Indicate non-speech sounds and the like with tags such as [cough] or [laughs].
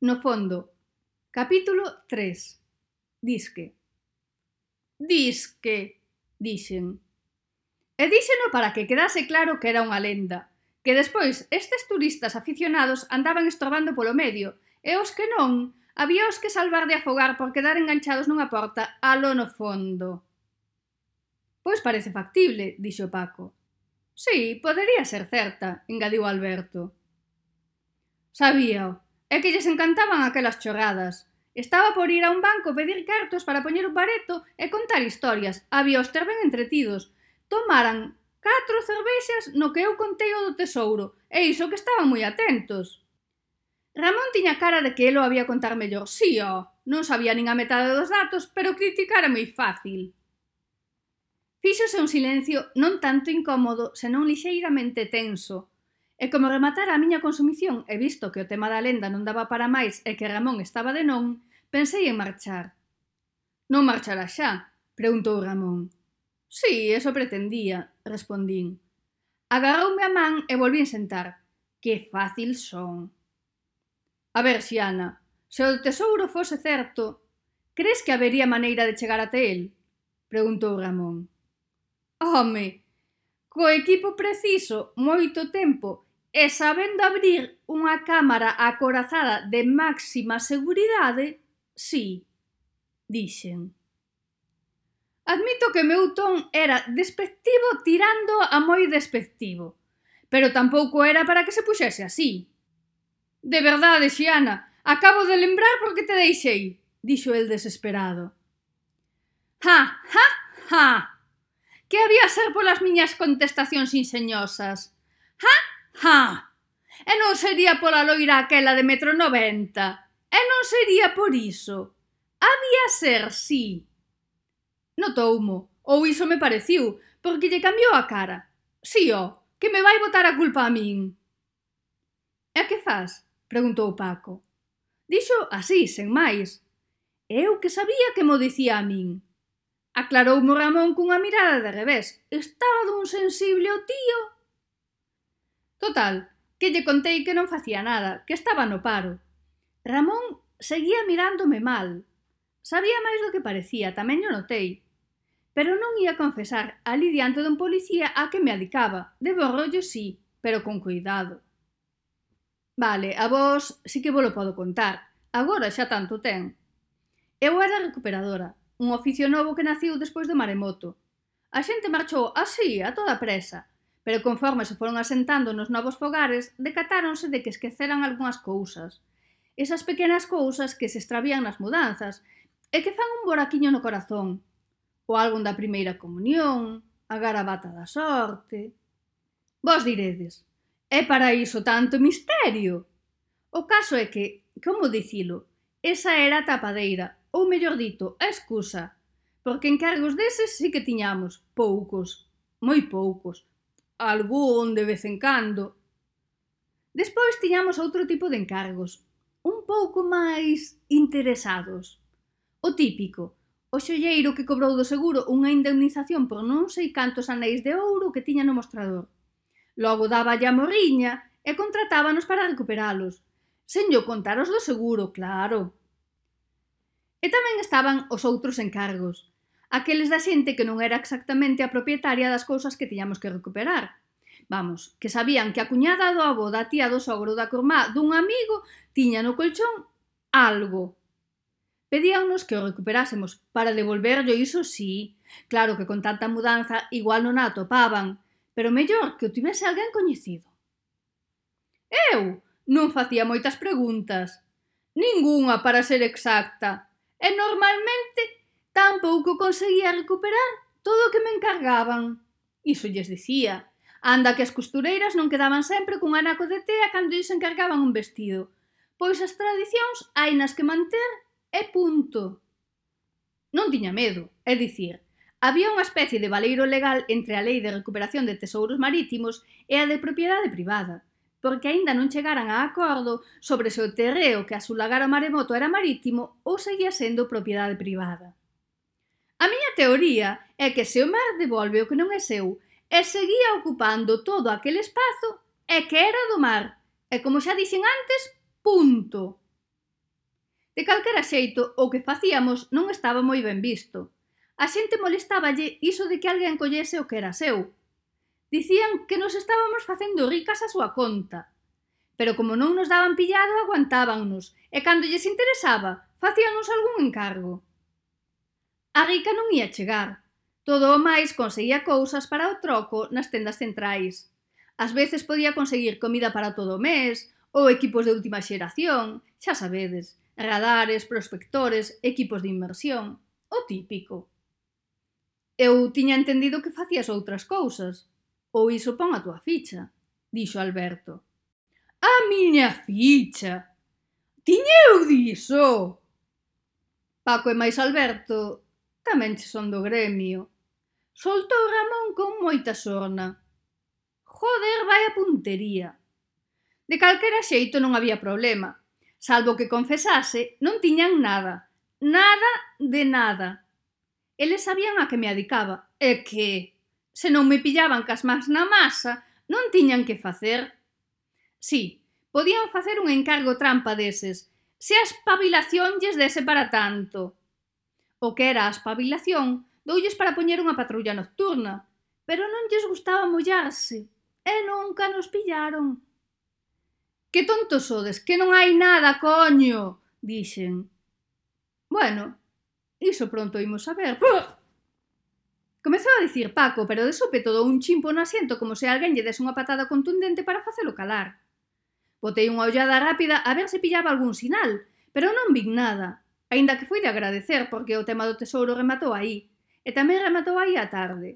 No fondo. Capítulo 3. Disque. Disque, dixen. E díxeno para que quedase claro que era unha lenda, que despois estes turistas aficionados andaban estorbando polo medio, e os que non, había os que salvar de afogar por quedar enganchados nunha porta alo no fondo. Pois parece factible, dixo Paco. Sí, podería ser certa, engadiu Alberto. Sabíao, É que lles encantaban aquelas chorradas. Estaba por ir a un banco pedir cartos para poñer un pareto e contar historias. Había os ter ben entretidos. Tomaran catro cervexas no que eu contei o do tesouro, e iso que estaban moi atentos. Ramón tiña cara de que elo había contar mellor. Sí, ó, non sabía nin a metade dos datos, pero criticar é moi fácil. Fíxose un silencio non tanto incómodo, senón lixeiramente tenso, E como rematara a miña consumición e visto que o tema da lenda non daba para máis e que Ramón estaba de non, pensei en marchar. Non marchará xa? preguntou Ramón. Sí, eso pretendía, respondín. Agarroume a man e volvín sentar. Que fácil son. A ver, Xiana, se o tesouro fose certo, crees que habería maneira de chegar até el? Preguntou Ramón. Home, co equipo preciso, moito tempo e sabendo abrir unha cámara acorazada de máxima seguridade, sí, dixen. Admito que meu ton era despectivo tirando a moi despectivo, pero tampouco era para que se puxese así. De verdade, Xiana, acabo de lembrar porque te deixei, dixo el desesperado. Ha, ha, ha! Que había ser polas miñas contestacións inseñosas? Ha, Ah, e non sería pola loira aquela de metro noventa. E non sería por iso. Había ser, sí. Notoumo, ou iso me pareciu, porque lle cambiou a cara. Si, sí, ó, que me vai botar a culpa a min. E que faz? Preguntou Paco. Dixo así, sen máis. Eu que sabía que mo dicía a min. Aclaroumo Ramón cunha mirada de revés. Estaba dun sensible o tío Total, que lle contei que non facía nada, que estaba no paro. Ramón seguía mirándome mal. Sabía máis do que parecía, tamén o notei. Pero non ia confesar ali diante dun policía a que me adicaba. De borrollo sí, pero con cuidado. Vale, a vos sí que vos lo podo contar. Agora xa tanto ten. Eu era recuperadora, un oficio novo que naciu despois do maremoto. A xente marchou así, a toda presa, pero conforme se foron asentando nos novos fogares, decatáronse de que esqueceran algunhas cousas. Esas pequenas cousas que se extravían nas mudanzas e que fan un boraquiño no corazón. O álbum da primeira comunión, a garabata da sorte... Vos diredes, é para iso tanto misterio? O caso é que, como dicilo, esa era a tapadeira, ou mellor dito, a excusa, porque encargos deses sí que tiñamos, poucos, moi poucos, algún de vez en cando. Despois tiñamos outro tipo de encargos, un pouco máis interesados. O típico, o xolleiro que cobrou do seguro unha indemnización por non sei cantos anéis de ouro que tiña no mostrador. Logo daba a morriña e contratábanos para recuperalos. Sen yo contaros do seguro, claro. E tamén estaban os outros encargos, aqueles da xente que non era exactamente a propietaria das cousas que tiñamos que recuperar. Vamos, que sabían que a cuñada do avó, da tía do sogro, da cormá, dun amigo, tiña no colchón algo. Pedíannos que o recuperásemos para devolverlo, iso sí. Claro que con tanta mudanza igual non a atopaban, pero mellor que o tivese alguén coñecido. Eu non facía moitas preguntas. Ningunha para ser exacta. E normalmente tampouco conseguía recuperar todo o que me encargaban. Iso lles dicía. Anda que as costureiras non quedaban sempre cun anaco de tea cando lles encargaban un vestido. Pois as tradicións hai nas que manter e punto. Non tiña medo, é dicir, había unha especie de valeiro legal entre a Lei de Recuperación de Tesouros Marítimos e a de propiedade privada, porque aínda non chegaran a acordo sobre se o terreo que asulagara o maremoto era marítimo ou seguía sendo propiedade privada. A miña teoría é que se o mar devolve o que non é seu e seguía ocupando todo aquel espazo, é que era do mar. E como xa dixen antes, punto. De calquera xeito, o que facíamos non estaba moi ben visto. A xente molestáballe iso de que alguén collese o que era seu. Dicían que nos estábamos facendo ricas a súa conta. Pero como non nos daban pillado, aguantábannos, e cando lles interesaba, facíanos algún encargo. A rica non ía chegar. Todo o máis conseguía cousas para o troco nas tendas centrais. Ás veces podía conseguir comida para todo o mes, ou equipos de última xeración, xa sabedes, radares, prospectores, equipos de inmersión, o típico. Eu tiña entendido que facías outras cousas, ou iso pon a túa ficha, dixo Alberto. A miña ficha! Tiña eu diso! Paco e máis Alberto tamén che son do gremio. Soltou Ramón con moita sorna. Joder, vai a puntería. De calquera xeito non había problema, salvo que confesase non tiñan nada, nada de nada. Eles sabían a que me adicaba, e que, se non me pillaban cas más na masa, non tiñan que facer. Sí, podían facer un encargo trampa deses, se a espabilación lles dese para tanto – o que era a espabilación, doulles para poñer unha patrulla nocturna, pero non lles gustaba mollarse, e nunca nos pillaron. Que tontos sodes, que non hai nada, coño, dixen. Bueno, iso pronto imos ver. [laughs] Comezou a dicir Paco, pero de súpeto todo un chimpo no asiento como se alguén lle des unha patada contundente para facelo calar. Botei unha ollada rápida a ver se pillaba algún sinal, pero non vin nada. Aínda que foi de agradecer porque o tema do tesouro rematou aí, e tamén rematou aí a tarde.